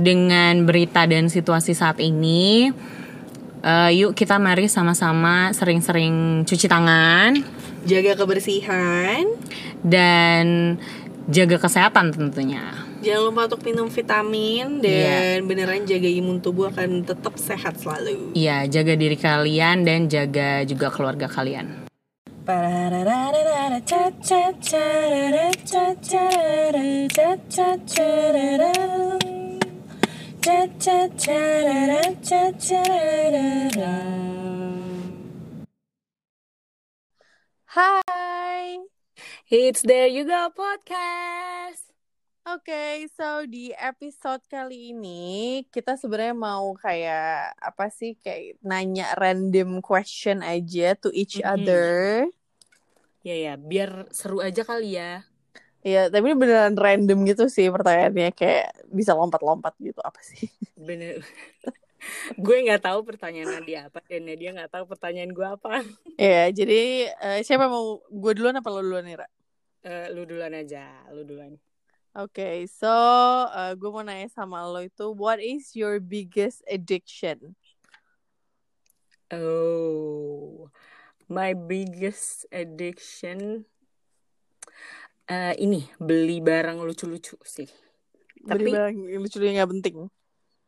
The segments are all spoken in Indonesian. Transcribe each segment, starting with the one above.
dengan berita dan situasi saat ini, uh, yuk kita mari sama-sama sering-sering cuci tangan, jaga kebersihan, dan jaga kesehatan tentunya. Jangan lupa untuk minum vitamin dan yeah. beneran jaga imun tubuh akan tetap sehat selalu. Iya, jaga diri kalian dan jaga juga keluarga kalian. Hai. It's There You Go Podcast. Oke, okay, so di episode kali ini kita sebenarnya mau kayak apa sih kayak nanya random question aja to each mm -hmm. other. Ya ya, biar seru aja kali ya. Iya, tapi ini beneran random gitu sih pertanyaannya kayak bisa lompat-lompat gitu apa sih? Bener. gue nggak tahu pertanyaan dia apa dan dia nggak tahu pertanyaan gue apa. Iya, jadi uh, siapa mau gue duluan apa lo duluan nih, Ra? Uh, lu duluan aja, lu duluan. Oke, okay, so uh, gue mau nanya sama lo itu, what is your biggest addiction? Oh, my biggest addiction uh, ini beli barang lucu-lucu sih. Beli Tapi, barang lucu-lucu yang gak penting.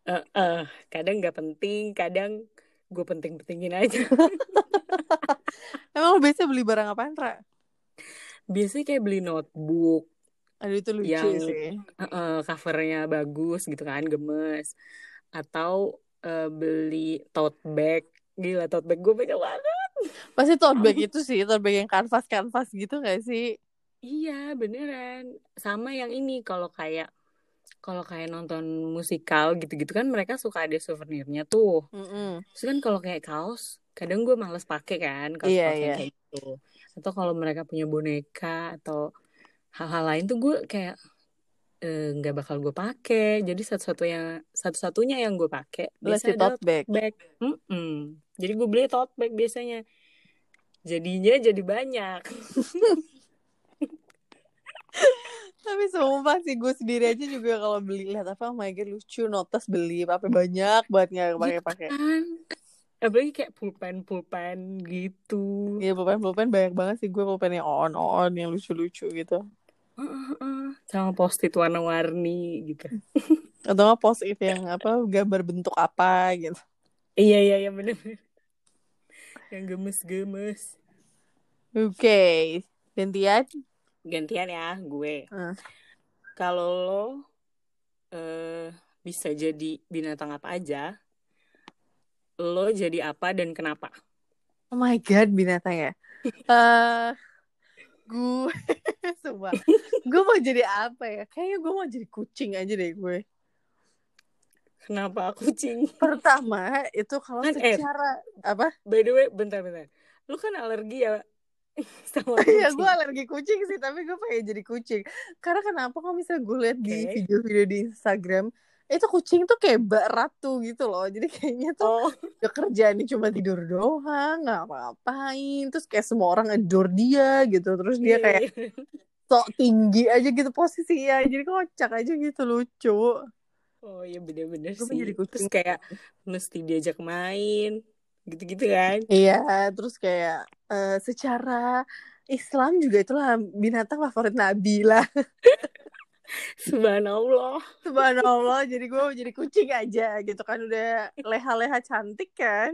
Uh, uh, kadang nggak penting, kadang gue penting-pentingin aja. Emang lo biasa beli barang apa Ra? Biasanya kayak beli notebook. Aduh itu lucu yang, sih. Uh, uh, covernya bagus gitu kan, gemes. Atau uh, beli tote bag. Gila tote bag gue pegang banget. Pasti tote bag itu sih, tote bag yang kanvas-kanvas gitu gak sih? Iya beneran sama yang ini kalau kayak kalau kayak nonton musikal gitu-gitu kan mereka suka ada souvenirnya tuh. Mm -hmm. Terus kan kalau kayak kaos kadang gue males pakai kan kaos yeah, yeah. kayak gitu. Atau kalau mereka punya boneka atau hal-hal lain tuh gue kayak eh, nggak uh, bakal gue pakai. Jadi satu-satunya satu-satunya yang gue pakai biasanya tote bag. bag. Mm -mm. Jadi gue beli tote bag biasanya. Jadinya jadi banyak. tapi sumpah sih gue sendiri aja juga kalau beli lihat apa oh my god lucu notas beli apa banyak banget nggak pakai pakai kan? Apalagi kayak pulpen pulpen gitu. Iya pulpen pulpen banyak banget sih gue pulpen yang on on yang lucu lucu gitu sama post it warna-warni gitu. Atau nggak post it yang apa gambar bentuk apa gitu. Iya iya iya bener, -bener. yang gemes-gemes. Oke okay. Gantian ya gue uh. kalau lo uh, bisa jadi binatang apa aja lo jadi apa dan kenapa oh my god binatang ya uh, gue semua gue mau jadi apa ya kayaknya gue mau jadi kucing aja deh gue Kenapa kucing? Pertama itu kalau kan, eh, secara eh, apa? By the way, bentar-bentar. Lu kan alergi ya sama Iya gue alergi kucing sih tapi gue pengen jadi kucing. Karena kenapa kalau misalnya gue lihat okay. di video-video di Instagram itu kucing tuh kayak bak ratu gitu loh. Jadi kayaknya tuh oh. kerjaannya cuma tidur doang nggak apa-apain. Terus kayak semua orang adore dia gitu. Terus dia iya, kayak iya. sok tinggi aja gitu posisinya jadi kocak aja gitu lucu. Oh iya bener-bener sih. jadi kucing. terus kayak mesti diajak main gitu-gitu kan iya terus kayak uh, secara Islam juga itulah binatang favorit Nabi lah Subhanallah Subhanallah Jadi gue jadi kucing aja gitu kan Udah leha-leha cantik kan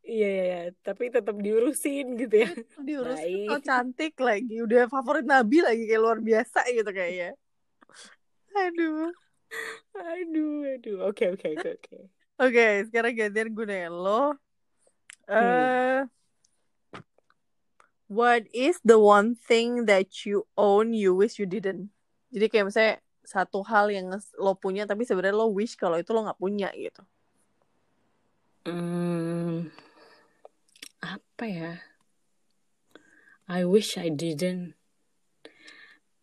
Iya, iya, iya. tapi tetap diurusin gitu ya. Diurusin, oh, cantik lagi. Udah favorit Nabi lagi kayak luar biasa gitu kayaknya. Aduh. Aduh, aduh. Oke, oke, oke, oke. Oke, sekarang gantian gue lo. Uh, what is the one thing that you own you wish you didn't? Jadi kayak misalnya satu hal yang lo punya tapi sebenarnya lo wish kalau itu lo nggak punya gitu. Hmm, apa ya? I wish I didn't.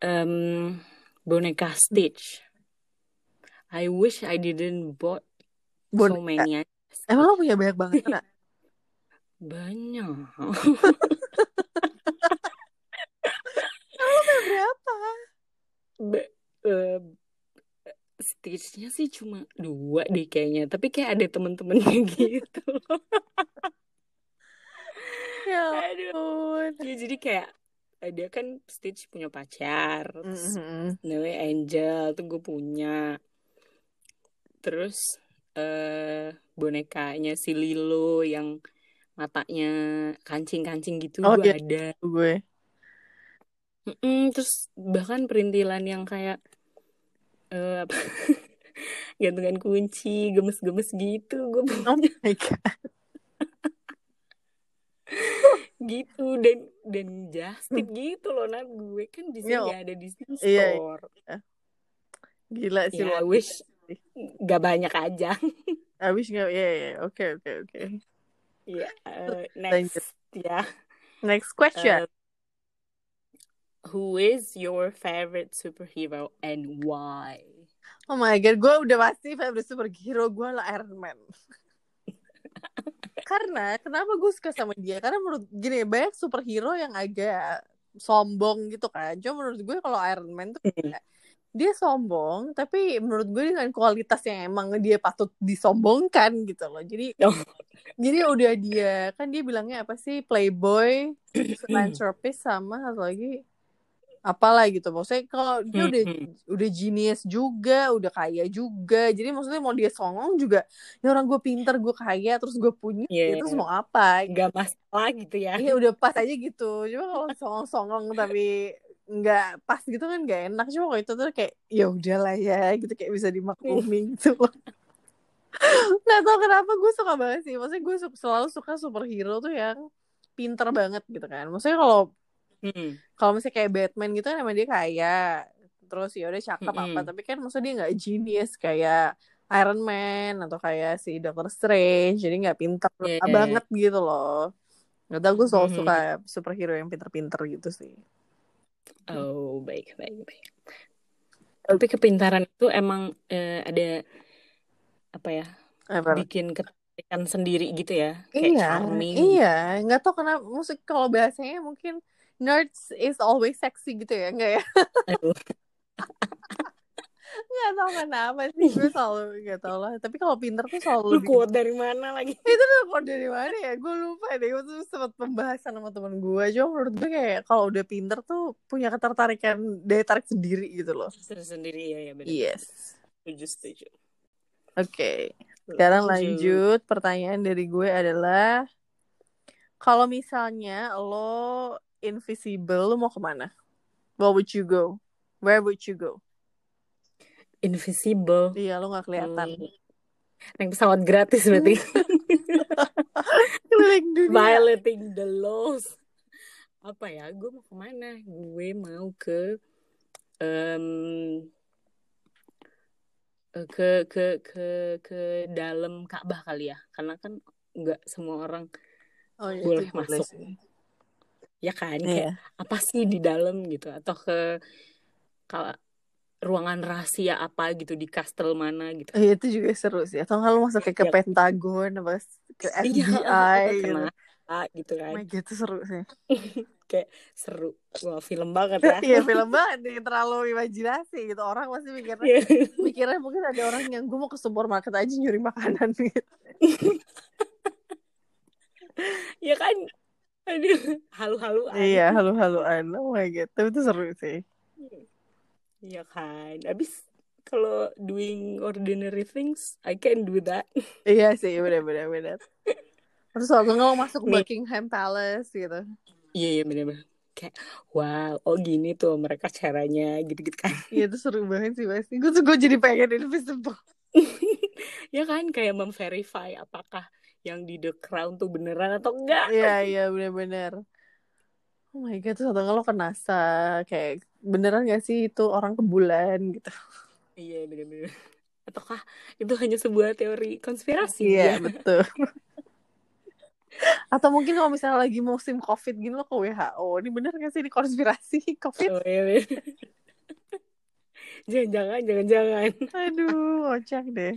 Um, boneka Stitch. I wish I didn't bought so many. Emang lo punya banyak banget? Banyak. Kamu berapa? Be, uh, Stitchnya sih cuma dua deh kayaknya, tapi kayak ada temen-temennya gitu. ya aduh. Ya, jadi kayak dia kan Stitch punya pacar, terus mm-hmm. namanya Angel tuh gue punya. Terus uh, bonekanya si Lilo yang matanya kancing-kancing gitu oh, gue iya. ada. Gue. Mm-mm, terus bahkan perintilan yang kayak uh, apa gantungan kunci gemes-gemes gitu gue punya. Oh my god. gitu dan dan just tip gitu loh nat gue kan di sini nggak ada di sini iya, store iya. gila sih ya, wish nggak banyak aja I wish nggak ya ya oke oke oke ya next ya next question uh, who is your favorite superhero and why? Oh my god, gue udah pasti favorite superhero gue lah Iron Man. Karena kenapa gue suka sama dia? Karena menurut gini banyak superhero yang agak sombong gitu kan. Cuma menurut gue kalau Iron Man tuh kayak, dia sombong, tapi menurut gue dengan kualitas yang emang dia patut disombongkan gitu loh. Jadi jadi udah dia kan dia bilangnya apa sih playboy, philanthropist sama satu lagi apalah gitu. Maksudnya kalau dia udah udah genius juga udah kaya juga jadi maksudnya mau dia songong juga ya orang gue pinter gue kaya terus gue punya yeah. itu mau apa? Nggak masalah gitu ya. Iya udah pas aja gitu. Cuma kalau songong-songong tapi nggak pas gitu kan nggak enak cuma kalau itu tuh kayak ya udahlah ya gitu kayak bisa dimaklumi gitu loh nggak tau kenapa gue suka banget sih maksudnya gue selalu suka superhero tuh yang pinter banget gitu kan maksudnya kalau Hmm. Kalau misalnya kayak Batman gitu kan emang dia kaya, terus ya udah cakep hmm. apa, tapi kan maksudnya dia nggak genius kayak Iron Man atau kayak si Doctor Strange, jadi nggak pintar yeah. Iya, iya. banget gitu loh. Gak tau gue selalu hmm. suka superhero yang pinter-pinter gitu sih. Oh baik baik baik. Tapi kepintaran itu emang eh, ada apa ya? Apa? Bikin ketertarikan sendiri gitu ya? Kayak iya, charming. iya. Nggak tau kenapa musik kalau bahasanya mungkin nerds is always sexy gitu ya enggak ya nggak tahu kenapa sih gue selalu nggak tahu lah. Tapi kalau pinter tuh selalu lu quote dari mana lagi? Itu tuh quote dari mana ya? Gue lupa deh itu tuh sempat pembahasan sama teman gue. Cuma menurut gue kayak kalau udah pinter tuh punya ketertarikan daya tarik sendiri gitu loh. Sendiri ya ya benar yes. Setuju setuju. Oke okay. sekarang lanjut. Pertanyaan dari gue adalah kalau misalnya lo invisible, lu mau ke mana? Where would you go? Where would you go? Invisible. Iya, lu gak kelihatan. Hmm. Naik pesawat gratis berarti. Keliling dunia. Violating the laws. Apa ya? Gue mau ke mana? Gue mau ke um, ke ke ke ke dalam Ka'bah kali ya. Karena kan nggak semua orang oh, iya, boleh masuk. Boleh ya kan kayak yeah. apa sih di dalam gitu atau ke kalau ruangan rahasia apa gitu di kastel mana gitu. Iya itu juga seru sih. Atau kalau masuk kayak ke ya. Pentagon apa ke FBI iya, gitu. gitu kan. Oh gitu seru sih. kayak seru. Wah, film banget ya. Iya, film banget nih, terlalu imajinasi gitu. Orang pasti mikirnya yeah. mikirnya mungkin ada orang yang gue mau ke supermarket aja nyuri makanan gitu. ya kan Aduh, halu-haluan. Iya, halu-haluan. Oh my god, tapi itu seru sih. Iya kan. Abis kalau doing ordinary things, I can do that. iya sih, benar-benar benar. Terus nggak masuk Buckingham Palace gitu. Iya, iya benar-benar. Kayak, wow, oh gini tuh mereka caranya gitu-gitu kan. Iya, itu seru banget sih pasti. Gue tuh gue jadi pengen invisible. ya kan, kayak memverify apakah yang di The Crown tuh beneran atau enggak iya iya bener-bener oh my god tuh atau lo ke NASA kayak beneran gak sih itu orang ke bulan gitu? Iya bener-bener. Ataukah itu hanya sebuah teori konspirasi? Iya ya? betul. Atau mungkin kalau misalnya lagi musim covid gini lo ke WHO ini bener gak sih ini konspirasi covid? Oh, iya, jangan-jangan jangan-jangan. Aduh kocak deh.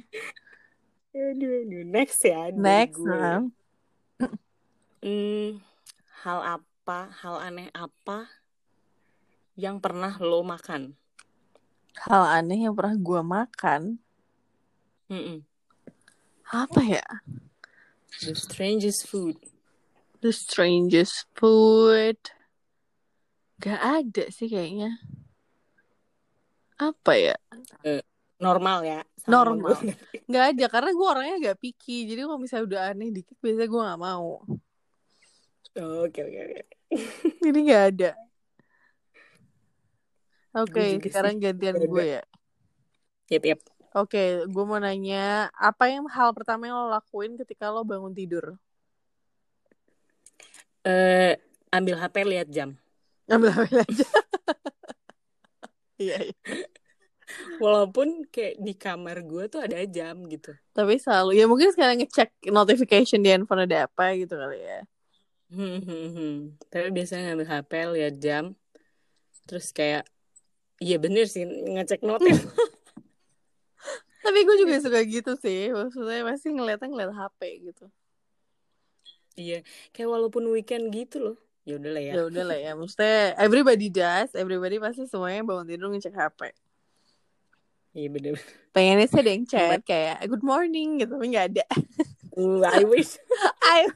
Aduh, aduh. next ya next gue. hmm, hal apa hal aneh apa yang pernah lo makan? Hal aneh yang pernah gue makan? Mm -mm. apa ya? The strangest food. The strangest food. Gak ada sih kayaknya. Apa ya? Uh, normal ya normal. Nggak ada karena gue orangnya gak picky. Jadi kalau misalnya udah aneh dikit biasanya gue nggak mau. Oke oke oke. Jadi nggak ada oke okay, sekarang sih. gantian gue ya. Yep yep. Oke okay, gue mau nanya apa yang hal pertama yang lo lakuin ketika lo bangun tidur? Uh, ambil hp lihat jam. Ambil hp lihat jam. Iya, iya. Walaupun kayak di kamar gue tuh ada jam gitu. Tapi selalu ya mungkin sekarang ngecek notification di handphone ada apa gitu kali ya. Hmm, hmm, hmm. tapi biasanya ngambil hp lihat jam. Terus kayak iya bener sih ngecek notif tapi gue juga suka gitu sih maksudnya masih ngeliatnya ngeliat hp gitu iya kayak walaupun weekend gitu loh ya udah lah ya ya udah lah ya maksudnya everybody does everybody pasti semuanya bangun tidur ngecek hp Iya bener. Pengennya sih ada yang chat kayak good morning gitu, tapi nggak ada. Uh, I wish. I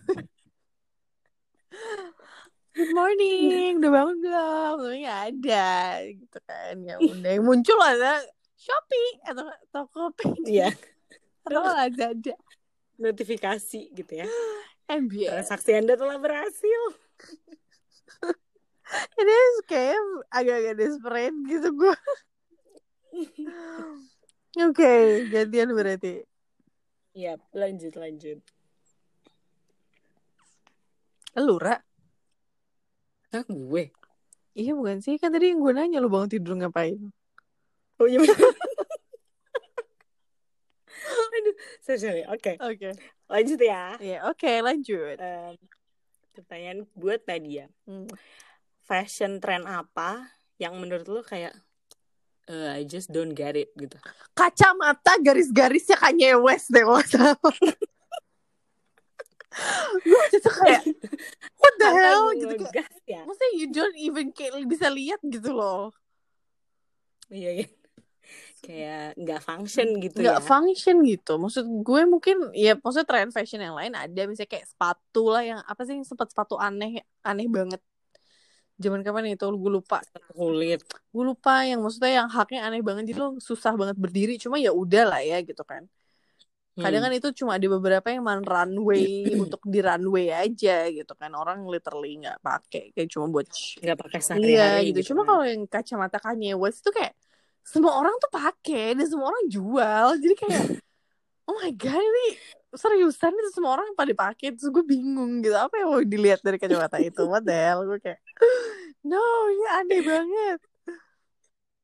Good morning, udah bangun belum? Tapi nggak ada gitu kan. Ya udah yang muncul ada Shopee atau Tokopedia. Iya. Atau Lazada. Notifikasi gitu ya. MBS. Transaksi Anda telah berhasil. Ini kayak agak-agak desperate gitu gue. Oke, okay, gantian berarti. Iya, lanjut lanjut. Lu, Ra? Hah, gue? Iya bukan sih, kan tadi yang gue nanya lu bangun tidur ngapain. Oh iya Aduh, sorry, sorry. Oke. Okay. Oke. Okay. Lanjut ya. Iya, yeah, oke, okay, lanjut. Um, pertanyaan buat Nadia. Hmm. Fashion trend apa yang menurut lu kayak uh, I just don't get it gitu. Kacamata garis-garisnya Kanye West deh gue kayak the hell gitu kayak ya. maksudnya you don't even kayak bisa lihat gitu loh. Iya iya. Kayak nggak function gitu nggak ya. function gitu. Maksud gue mungkin ya maksudnya trend fashion yang lain ada misalnya kayak sepatu lah yang apa sih sempat sepatu aneh aneh banget. Zaman kapan itu? Gue lupa. Kulit. Gue lupa yang maksudnya yang haknya aneh banget jadi lo susah banget berdiri. Cuma ya udah lah ya gitu kan kadang hmm. kan itu cuma ada beberapa yang man runway untuk di runway aja gitu kan. Orang literally nggak pakai kayak cuma buat nggak pakai sehari-hari iya gitu, gitu cuma kan. kalau yang kacamata Kanye West itu kayak semua orang tuh pakai dan semua orang jual. Jadi kayak oh my god ini seriusan itu semua orang pada pakai. Terus gue bingung gitu apa yang mau dilihat dari kacamata itu? What the hell? Gue kayak no ini aneh banget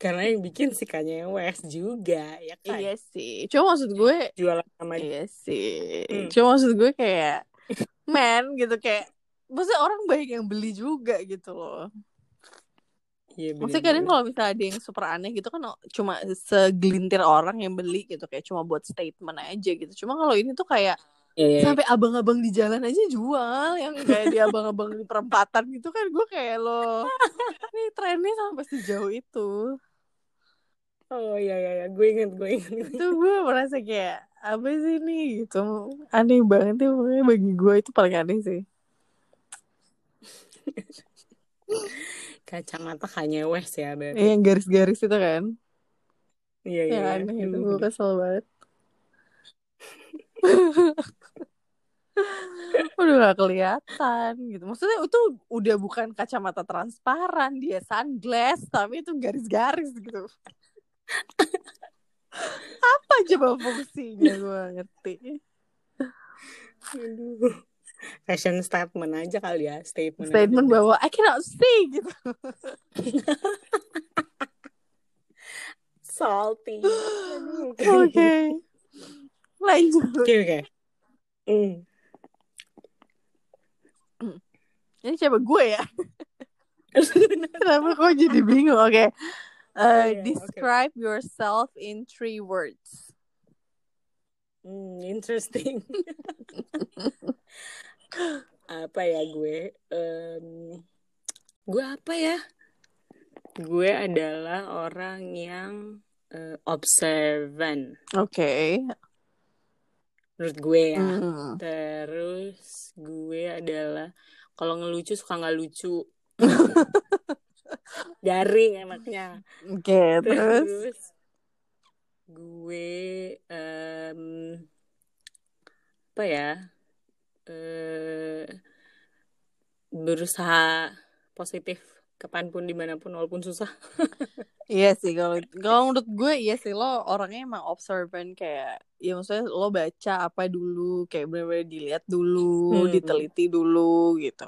karena yang bikin si Kanye West juga ya kan iya sih cuma maksud gue jualan sama iya sih hmm. cuma maksud gue kayak man gitu kayak maksudnya orang banyak yang beli juga gitu loh Iya, Maksudnya kadang kalau misalnya ada yang super aneh gitu kan cuma segelintir orang yang beli gitu kayak cuma buat statement aja gitu. Cuma kalau ini tuh kayak yeah. sampai abang-abang di jalan aja jual yang kayak di abang-abang di perempatan gitu kan gue kayak lo ini trennya sampai sejauh itu. Oh iya iya, iya. gue inget gue inget. Itu gue merasa kayak apa sih ini gitu aneh banget ya pokoknya bagi gue itu paling aneh sih kacamata hanya West ya berarti. Iya, yang garis-garis itu kan. Iya, iya. Ya, aneh itu gue kesel banget. udah gak kelihatan gitu. Maksudnya itu udah bukan kacamata transparan, dia sunglass, tapi itu garis-garis gitu. Apa coba fungsinya gue ngerti. Aduh fashion statement aja kali ya statement statement aja. bahwa I cannot see gitu salty oke okay. lanjut oke okay, oke okay. mm. ini siapa gue ya kenapa kok jadi bingung oke okay. Uh, yeah, describe okay. yourself in three words Hmm, interesting apa ya gue um, gue apa ya gue adalah orang yang uh, observant. Oke. Okay. Menurut gue ya. Mm. Terus gue adalah kalau ngelucu suka nggak lucu. Garing enaknya. Oke, okay, terus, terus gue um, apa ya? Uh, berusaha positif kapan pun di mana pun walaupun susah iya sih kalau kalau menurut gue iya sih lo orangnya emang observant kayak ya maksudnya lo baca apa dulu kayak bener-bener dilihat dulu hmm. diteliti dulu gitu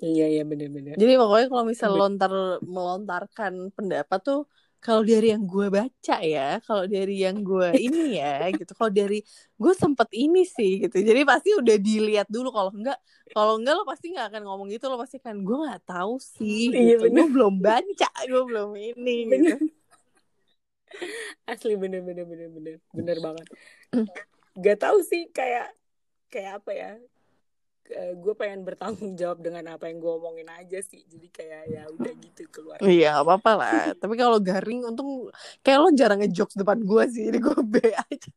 iya iya bener-bener jadi pokoknya kalau misal lontar melontarkan pendapat tuh kalau dari yang gue baca ya kalau dari yang gue ini ya gitu. Kalau dari gue sempet ini sih gitu. Jadi pasti udah dilihat dulu. Kalau enggak kalau enggak lo pasti nggak akan ngomong gitu. Lo pasti kan gue nggak tahu sih iya, gitu. gue belum baca gue belum ini gitu. Asli bener bener bener bener. Bener banget. Gak tahu sih kayak kayak apa ya Eh, gue pengen bertanggung jawab dengan apa yang gue omongin aja sih jadi kayak ya udah gitu keluar iya gak apa-apa lah tapi kalau garing untung kayak lo jarang ngejokes depan gue sih jadi gue be aja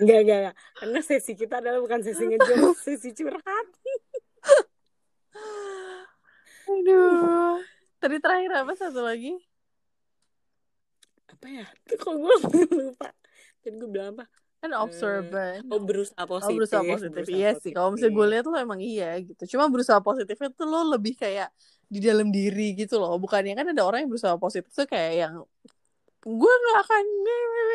Enggak, enggak, enggak. Karena sesi kita adalah bukan sesi ngejokes, sesi curhat. Aduh. Tadi terakhir apa satu lagi? Apa ya? Tuh kok gue lupa. Tadi gue bilang apa? Kan observant oh berusaha positif oh, berusaha positif berusaha iya positif. sih kalau misalnya gue lihat lo emang iya gitu. Cuma berusaha positifnya tuh lo lebih kayak di dalam diri gitu loh. Bukannya kan ada orang yang berusaha positif tuh kayak yang gue nggak akan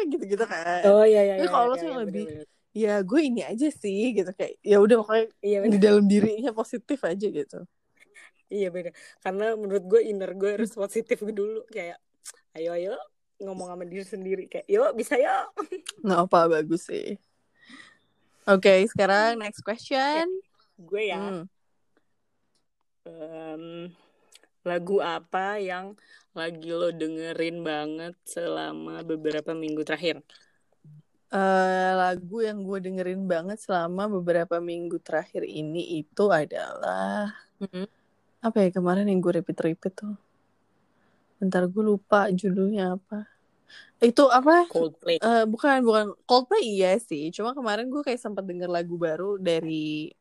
gitu gitu kan. oh iya iya, iya kalau lo tuh iya, lebih bener, bener. ya gue ini aja sih gitu kayak ya udah pokoknya iya, di dalam dirinya positif aja gitu. Iya beda karena menurut gue inner gue harus positif dulu. Kayak ayo ayo ngomong sama diri sendiri kayak yuk bisa yuk nggak apa bagus sih oke okay, sekarang next question ya, gue ya hmm. um, lagu apa yang lagi lo dengerin banget selama beberapa minggu terakhir uh, lagu yang gue dengerin banget selama beberapa minggu terakhir ini itu adalah mm -hmm. apa ya kemarin yang gue repeat repeat tuh Bentar gue lupa judulnya apa. Itu apa? Coldplay. Uh, bukan, bukan Coldplay iya sih. Cuma kemarin gue kayak sempat denger lagu baru dari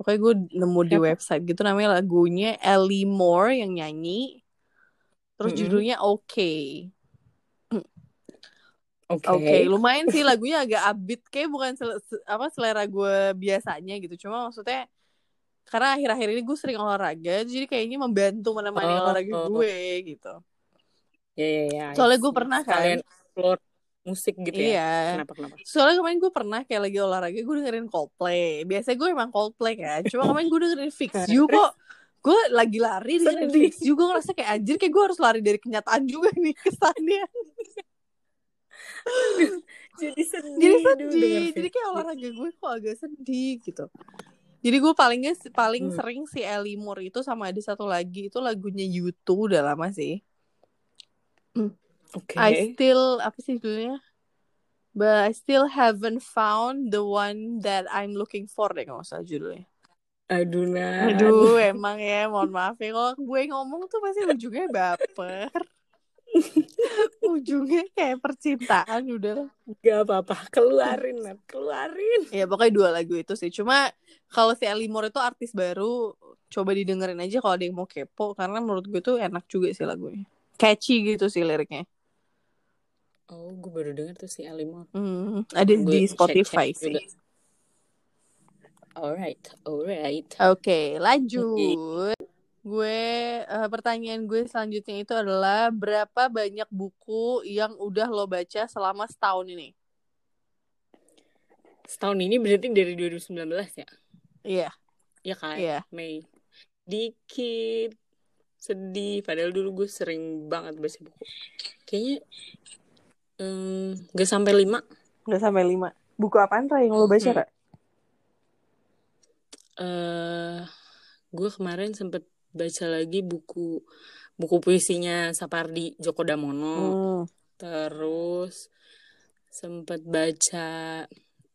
Pokoknya gue nemu di website gitu namanya lagunya Ellie Moore yang nyanyi. Terus mm -hmm. judulnya Oke. Okay. Oke, okay. okay. lumayan sih lagunya agak upbeat kayak bukan sel apa selera gue biasanya gitu. Cuma maksudnya karena akhir-akhir ini gue sering olahraga jadi kayaknya membantu menemani oh, olahraga oh. gue gitu ya ya ya soalnya gue pernah kan? Kalian explore musik gitu ya. Iya. kenapa kenapa? Soalnya kemarin gue pernah kayak lagi olahraga gue dengerin Coldplay. Biasanya gue emang Coldplay kan cuma kemarin gue dengerin Fix You kok. Gue lagi lari dengerin Fix You. Gue ngerasa kayak anjir kayak gue harus lari dari kenyataan juga nih kesannya jadi sedih. Jadi sedih. jadi kayak olahraga gue kok agak sedih gitu. Jadi gue palingnya paling hmm. sering si Ellie Moore itu sama ada satu lagi itu lagunya YouTube udah lama sih. Okay. I still apa sih judulnya? But I still haven't found the one that I'm looking for deh kalau salah judulnya. Aduh nah. Aduh emang ya mohon maaf ya kalau gue ngomong tuh pasti ujungnya baper. ujungnya kayak percintaan udah gak apa-apa keluarin Nat keluarin ya pokoknya dua lagu itu sih cuma kalau si Ellie Moore itu artis baru coba didengerin aja kalau ada yang mau kepo karena menurut gue tuh enak juga sih lagunya catchy gitu sih liriknya oh gue baru denger tuh si Ellie Moore hmm, ada gue di Spotify check, check sih alright alright oke okay, lanjut gue uh, pertanyaan gue selanjutnya itu adalah berapa banyak buku yang udah lo baca selama setahun ini? Setahun ini berarti dari 2019 ya? Iya. Iya kan? Iya. Mei. Dikit sedih padahal dulu gue sering banget baca buku. Kayaknya um, gak sampai lima. Gak sampai lima. Buku apaan Ra yang lo baca, hmm. Ra? Uh, gue kemarin sempet baca lagi buku buku puisinya Sapardi Djoko Damono hmm. terus sempat baca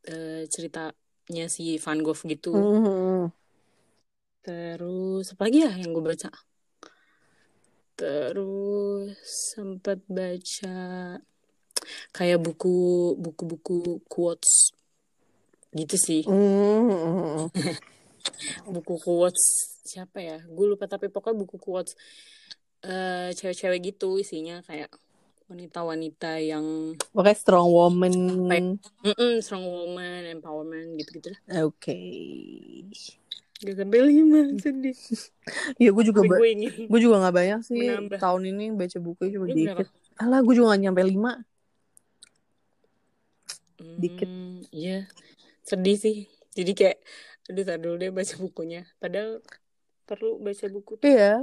uh, ceritanya si Van Gogh gitu hmm. terus apa lagi ya yang gue baca terus sempat baca kayak buku buku-buku quotes gitu sih mm. buku quotes siapa ya gue lupa tapi pokoknya buku quotes uh, cewek-cewek gitu isinya kayak wanita-wanita yang pokoknya strong woman mm -mm, strong woman empowerment gitu-gitu lah oke okay. Gak sampai lima sedih. Iya gue juga gue, gue juga gak banyak sih menambah. tahun ini baca buku cuma dikit. Alah gue juga gak nyampe lima. Dikit. Hmm, iya sedih sih. Jadi kayak aduh tak dulu deh baca bukunya. Padahal perlu baca buku. Tuh. Iya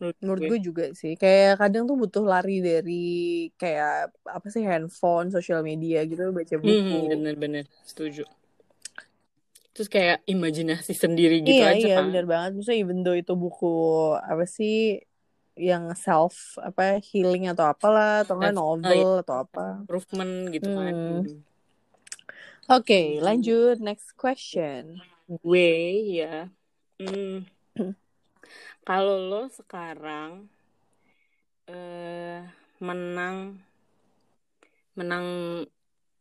menurut, menurut gue. juga sih kayak kadang tuh butuh lari dari kayak apa sih handphone sosial media gitu baca buku hmm, bener-bener setuju terus kayak imajinasi sendiri gitu iya, aja iya, kan bener banget maksudnya even though itu buku apa sih yang self apa healing atau apalah atau nggak novel oh, iya. atau apa improvement gitu kan. hmm. kan oke okay, lanjut next question gue ya hmm kalau lo sekarang uh, menang menang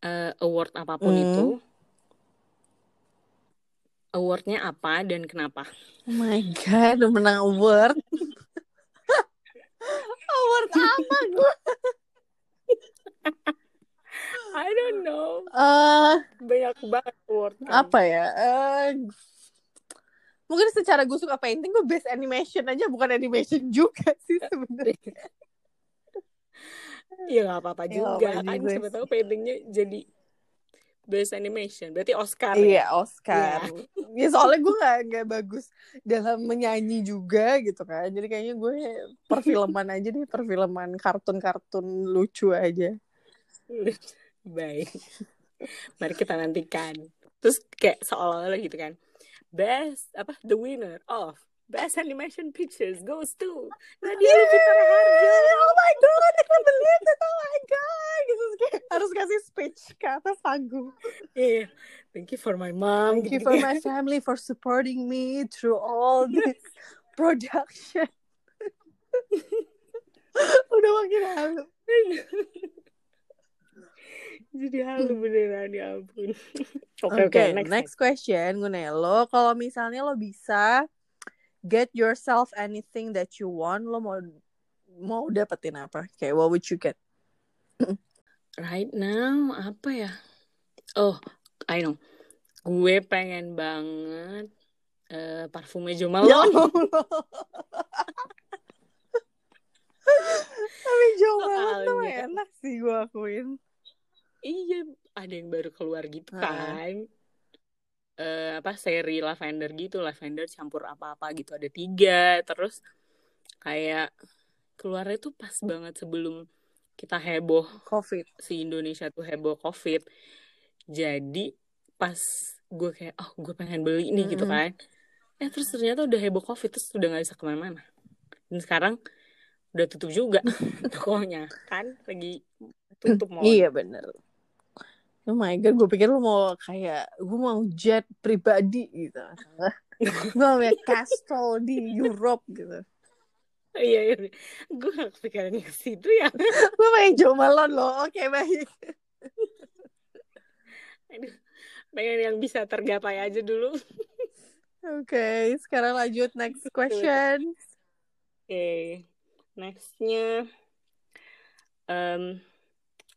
uh, award apa pun mm. itu awardnya apa dan kenapa? Oh my god menang award. Award apa gue I don't know. Uh, banyak banget award apa ya? Uh, mungkin secara gue suka painting gue best animation aja bukan animation juga sih sebenarnya. Ya nggak apa-apa ya, juga apa kan siapa tahu paintingnya jadi best animation berarti Oscar ya? iya ya? Oscar. Ya, ya soalnya gue nggak nggak bagus dalam menyanyi juga gitu kan. Jadi kayaknya gue perfilman aja deh perfilman kartun-kartun lucu aja. Baik. Mari kita nantikan. Terus kayak seolah-olah gitu kan. Best apa the winner of best animation pictures goes to Nadia Lupitara Harjo. Oh my god, I can't believe it. Oh my god. Gitu, harus kasih speech ke atas panggung. Yeah. Thank you for my mom. Thank you for my family for supporting me through all this production. Udah makin halu. jadi halu beneran ya ampun oke okay, okay, okay, next, next question gue nanya lo kalau misalnya lo bisa get yourself anything that you want lo mau mau dapetin apa? Kayak what would you get? Right now apa ya? Oh I know. Gue pengen banget uh, parfumnya Jomal ya tapi Jomal tuh enak sih gue akuin. Iya ada yang baru keluar gitu kan. uh, apa seri lavender gitu lavender campur apa-apa gitu ada tiga. Terus kayak keluarnya tuh pas banget sebelum kita heboh covid. si Indonesia tuh heboh covid. Jadi pas gue kayak oh gue pengen beli ini mm -hmm. gitu kan. Eh terus ternyata udah heboh covid terus udah nggak bisa ke mana-mana. Dan sekarang udah tutup juga tokonya. Kan lagi tutup mau iya bener Oh my god, gue pikir lu mau kayak gue mau jet pribadi gitu. gue mau ya castle di Europe gitu. Iya, iya. gue gak kepikiran ke situ ya. gue pengen jomalon loh, oke okay, baik. Aduh, pengen yang bisa tergapai aja dulu. Oke, okay, sekarang lanjut next question. Oke, okay. nextnya, um,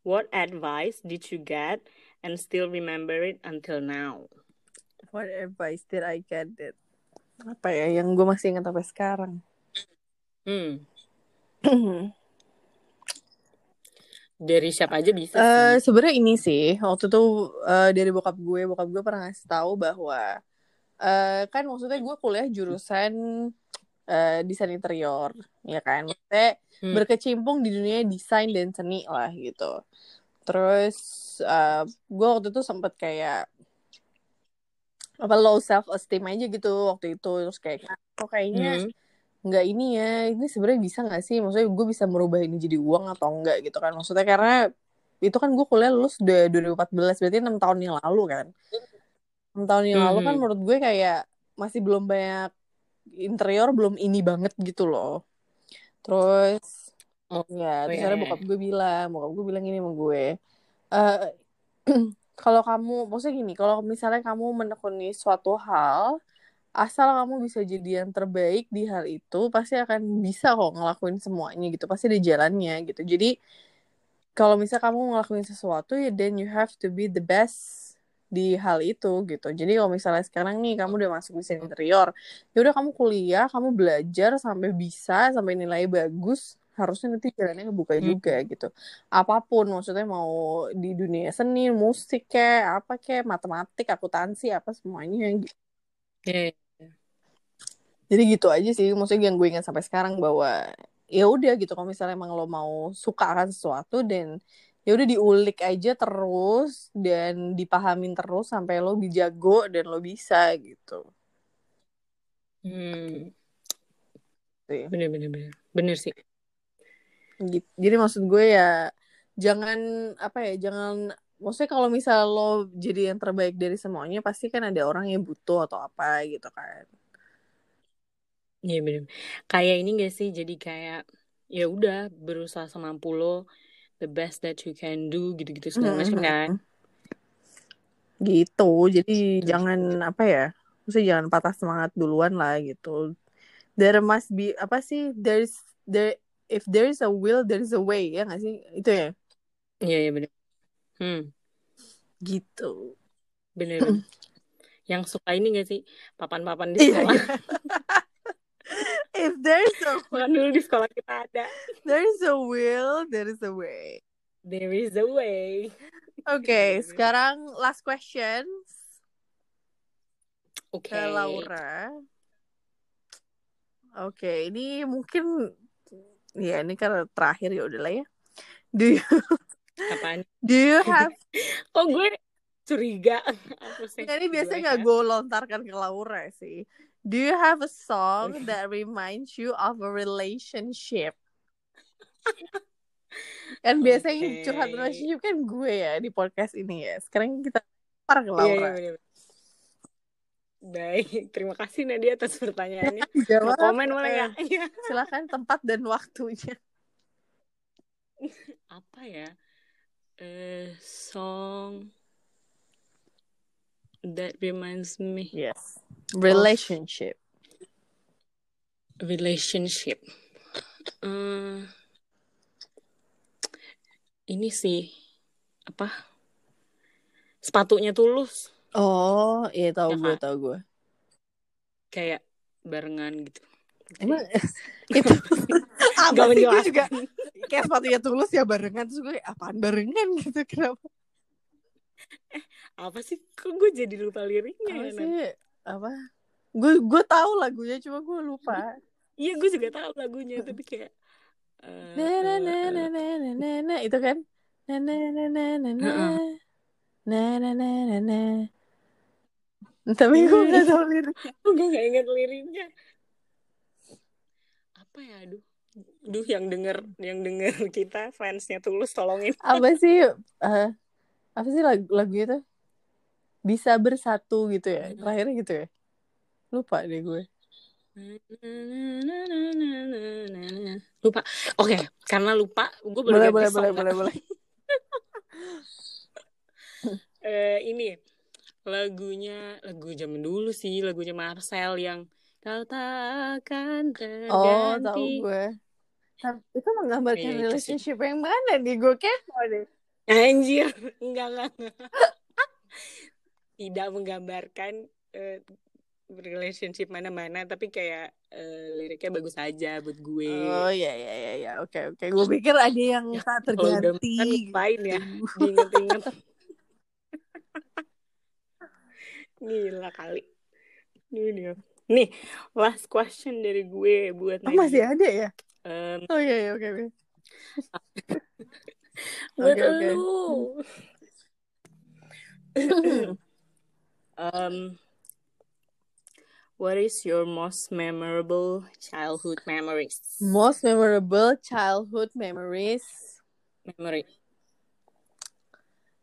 what advice did you get and still remember it until now. What advice did I get it? Apa ya yang gue masih ingat sampai sekarang? Hmm. dari siapa aja bisa uh, Sebenarnya ini sih waktu itu uh, dari bokap gue, bokap gue pernah ngasih tahu bahwa uh, kan maksudnya gue kuliah jurusan uh, desain interior, ya kan? Maksudnya hmm. berkecimpung di dunia desain dan seni lah gitu. Terus uh, gue waktu itu sempet kayak apa low self esteem aja gitu waktu itu terus kayak kok kayaknya hmm. nggak ini ya ini sebenarnya bisa nggak sih maksudnya gue bisa merubah ini jadi uang atau enggak gitu kan maksudnya karena itu kan gue kuliah lulus udah 2014 berarti enam tahun yang lalu kan enam tahun yang hmm. lalu kan hmm. menurut gue kayak masih belum banyak interior belum ini banget gitu loh. Terus oh ya terus ada bokap gue bilang bokap gue bilang gini sama gue uh, kalau kamu maksudnya gini kalau misalnya kamu menekuni suatu hal asal kamu bisa jadi yang terbaik di hal itu pasti akan bisa kok ngelakuin semuanya gitu pasti ada jalannya gitu. Jadi kalau misalnya kamu ngelakuin sesuatu ya then you have to be the best di hal itu gitu. Jadi kalau misalnya sekarang nih kamu udah masuk desain interior, ya udah kamu kuliah, kamu belajar sampai bisa, sampai nilai bagus, harusnya nanti jalannya kebuka hmm. juga gitu. Apa pun maksudnya mau di dunia seni, musik kayak apa kayak matematik, akuntansi apa semuanya gitu. Yeah. Jadi gitu aja sih, maksudnya yang gue ingat sampai sekarang bahwa ya udah gitu kalau misalnya emang lo mau suka akan sesuatu dan ya udah diulik aja terus dan dipahamin terus sampai lo jago dan lo bisa gitu. Hmm. Bener bener bener bener sih. Gitu. Jadi maksud gue ya jangan apa ya jangan maksudnya kalau misal lo jadi yang terbaik dari semuanya pasti kan ada orang yang butuh atau apa gitu kan. Iya bener. Kayak ini gak sih jadi kayak ya udah berusaha semampu lo the best that you can do gitu-gitu segala macam kan? Gitu. Jadi Terus. jangan apa ya mesti jangan patah semangat duluan lah gitu. There must be apa sih there's there if there is a will there is a way ya nggak sih? Itu ya? Iya iya benar hmm. Gitu. Bener, bener. yang suka ini gak sih? Papan-papan di sekolah. iya. if there's a Bukan dulu di sekolah kita ada. There's a will, there is a way. There is a way. Oke, okay, sekarang last question. Oke. Okay. Laura. Oke, okay, ini mungkin ya ini kan terakhir ya udahlah ya. Do you Apaan? Do you have Oh gue curiga. ini biasanya nggak gue lontarkan ke Laura sih. Do you have a song that reminds you of a relationship? kan biasanya okay. curhat relationship kan gue ya di podcast ini ya. Sekarang kita par ke iya, Laura. Yeah, yeah, Baik, terima kasih Nadia atas pertanyaannya. Jawab, komen boleh ya? Silakan tempat dan waktunya. Apa ya? Uh, song that reminds me. Yes relationship. Relationship. Uh, ini sih apa? Sepatunya tulus. Oh iya tahu ya, gue tahu gue kayak barengan gitu. Emang itu apa sih? Gue juga kayak sepatunya tulus ya barengan terus gue apaan barengan? Gitu kenapa? Eh apa sih? Kok gue jadi lupa liriknya apa ya, sih apa gue gue tahu lagunya cuma gue lupa iya gue juga tahu lagunya tapi kayak uh, na na na na na na na itu kan na na na na na na na na na na na tapi gue nggak tahu liriknya gue nggak inget liriknya apa ya aduh Duh yang denger yang denger kita fansnya tulus tolongin apa sih uh, apa sih lagu lagu itu bisa bersatu gitu ya terakhirnya gitu ya? Lupa deh gue. Lupa. Oke okay, karena lupa gue boleh boleh boleh boleh boleh. Uh, ini lagunya lagu zaman dulu sih lagunya Marcel yang kau takkan terganti. oh tahu gue. Itu menggambarkan iya, relationship yang mana nih? Gue kepo deh. Anjir. Enggak enggak tidak menggambarkan uh, relationship mana-mana tapi kayak uh, liriknya bagus aja buat gue. Oh iya iya iya ya. oke oke. Gue pikir ada yang ya, tak terganti. Kan ya, diinget-inget. Gila kali. Ini dia. Nih, last question dari gue buat Oh, masih ada ya? Um, oh iya iya oke oke. buat okay, okay. lu. um, what is your most memorable childhood memories? Most memorable childhood memories. Memory.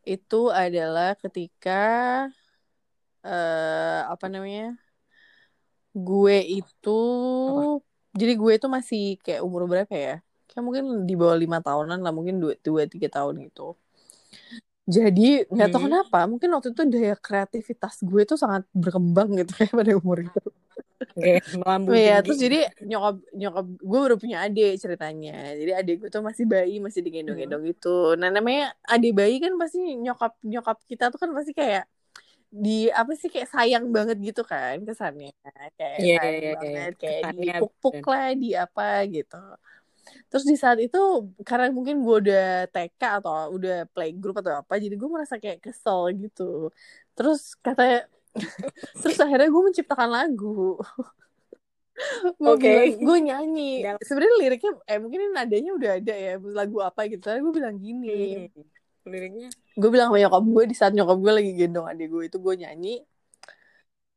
Itu adalah ketika uh, apa namanya? Gue itu apa? jadi gue tuh masih kayak umur berapa ya kayak mungkin di bawah lima tahunan lah mungkin dua dua tiga tahun gitu jadi nggak hmm. tahu kenapa mungkin waktu itu daya kreativitas gue tuh sangat berkembang gitu kayak pada umur itu Oke, Iya, terus jadi nyokap nyokap gue baru punya adik ceritanya. Jadi adik gue tuh masih bayi, masih digendong-gendong hmm. gitu. Nah, namanya adik bayi kan pasti nyokap nyokap kita tuh kan pasti kayak di apa sih kayak sayang banget gitu kan kesannya kayak yeah, sayang yeah, yeah, banget yeah. kayak dipuk-puk lah di apa gitu terus di saat itu karena mungkin gue udah TK atau udah playgroup atau apa jadi gue merasa kayak kesel gitu. Terus kata terus akhirnya gue menciptakan lagu. Gue okay. gue nyanyi. Sebenarnya liriknya eh mungkin ini nadanya udah ada ya lagu apa gitu. Tapi gue bilang gini. Hmm liriknya. Gue bilang sama nyokap gue di saat nyokap gue lagi gendong adik gue itu gue nyanyi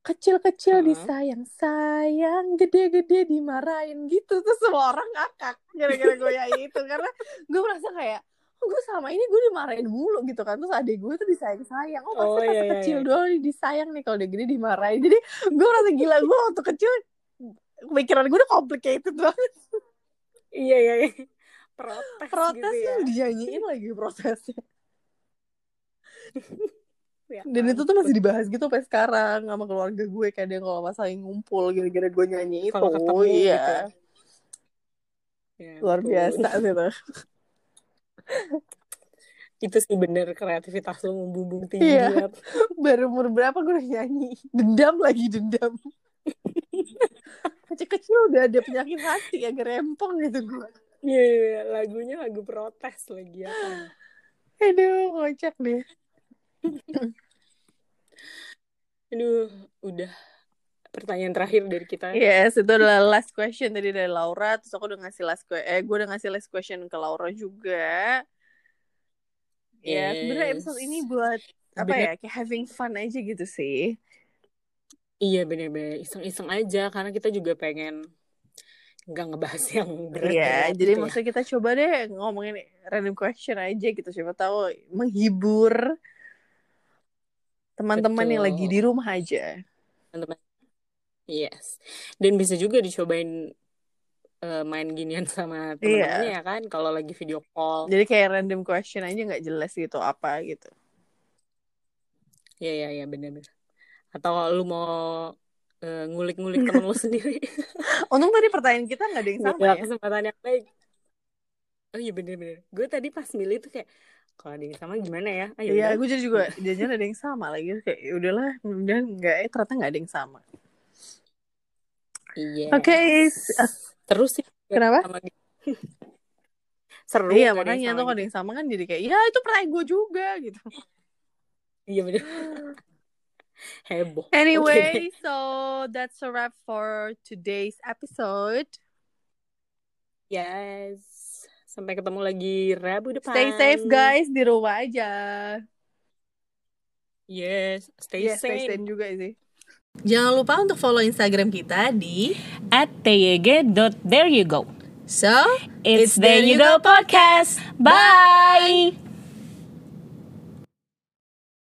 kecil-kecil uh -huh. disayang sayang gede-gede dimarahin gitu tuh semua orang ngakak gara-gara gue nyanyi itu karena gue merasa kayak oh, gue sama ini gue dimarahin mulu gitu kan terus adik gue tuh disayang sayang oh pasti oh, iya, iya, kecil iya. doang disayang nih kalau udah gede dimarahin jadi gue merasa gila gue waktu kecil pikiran gue udah complicated banget iya iya, iya. protes protes gitu ya. dinyanyiin lagi protesnya ya, dan itu tuh masih dibahas gitu sampai sekarang sama keluarga gue kadang kalau pas lagi ngumpul gara-gara gue nyanyi itu. Ketemu, iya. gitu ya. Ya, luar tuh. biasa gitu itu. Sih bener kreativitas lo membumbung tinggi iya. baru umur berapa gue udah nyanyi? Dendam lagi dendam. Kecil-kecil udah ada penyakit hati agak rempong gitu gue. Iya yeah, yeah, lagunya lagu protes lagi ya aduh kocak deh Aduh, udah pertanyaan terakhir dari kita. Yes, itu adalah last question tadi dari Laura. Terus aku udah ngasih last question, eh gue udah ngasih last question ke Laura juga. Yes. Ya, sebenarnya episode ini buat apa bener. ya, kayak having fun aja gitu sih. Iya bener-bener iseng-iseng aja karena kita juga pengen nggak ngebahas yang berat. Iya, jadi gitu ya. maksudnya kita coba deh ngomongin random question aja gitu siapa tahu menghibur teman-teman yang lagi di rumah aja teman-teman yes dan bisa juga dicobain uh, main ginian sama teman-temannya yeah. ya kan kalau lagi video call jadi kayak random question aja nggak jelas gitu apa gitu Iya iya iya benar-benar. Atau lu mau uh, ngulik-ngulik temen lu sendiri. Untung tadi pertanyaan kita nggak ada yang sama ya. Kesempatan yang baik. Oh iya bener-bener. Gue tadi pas milih tuh kayak kalau ada yang sama gimana ya? Ayo, ah, iya gue juga jajan ada yang sama lagi. Kayak ya udahlah udah nggak eh ternyata nggak ada yang sama. Iya. Oke okay. terus sih kenapa? seru iya makanya tuh kalau ada yang sama kan jadi kayak ya itu pernah gue juga gitu. Iya bener. Heboh. Anyway okay. so that's a wrap for today's episode. Yes Sampai ketemu lagi Rabu depan. Stay safe guys di rumah aja. Yes, stay yes, safe. Stay safe juga sih. Jangan lupa untuk follow Instagram kita di tyg.thereyougo. So, it's, it's There You Go Podcast. Bye!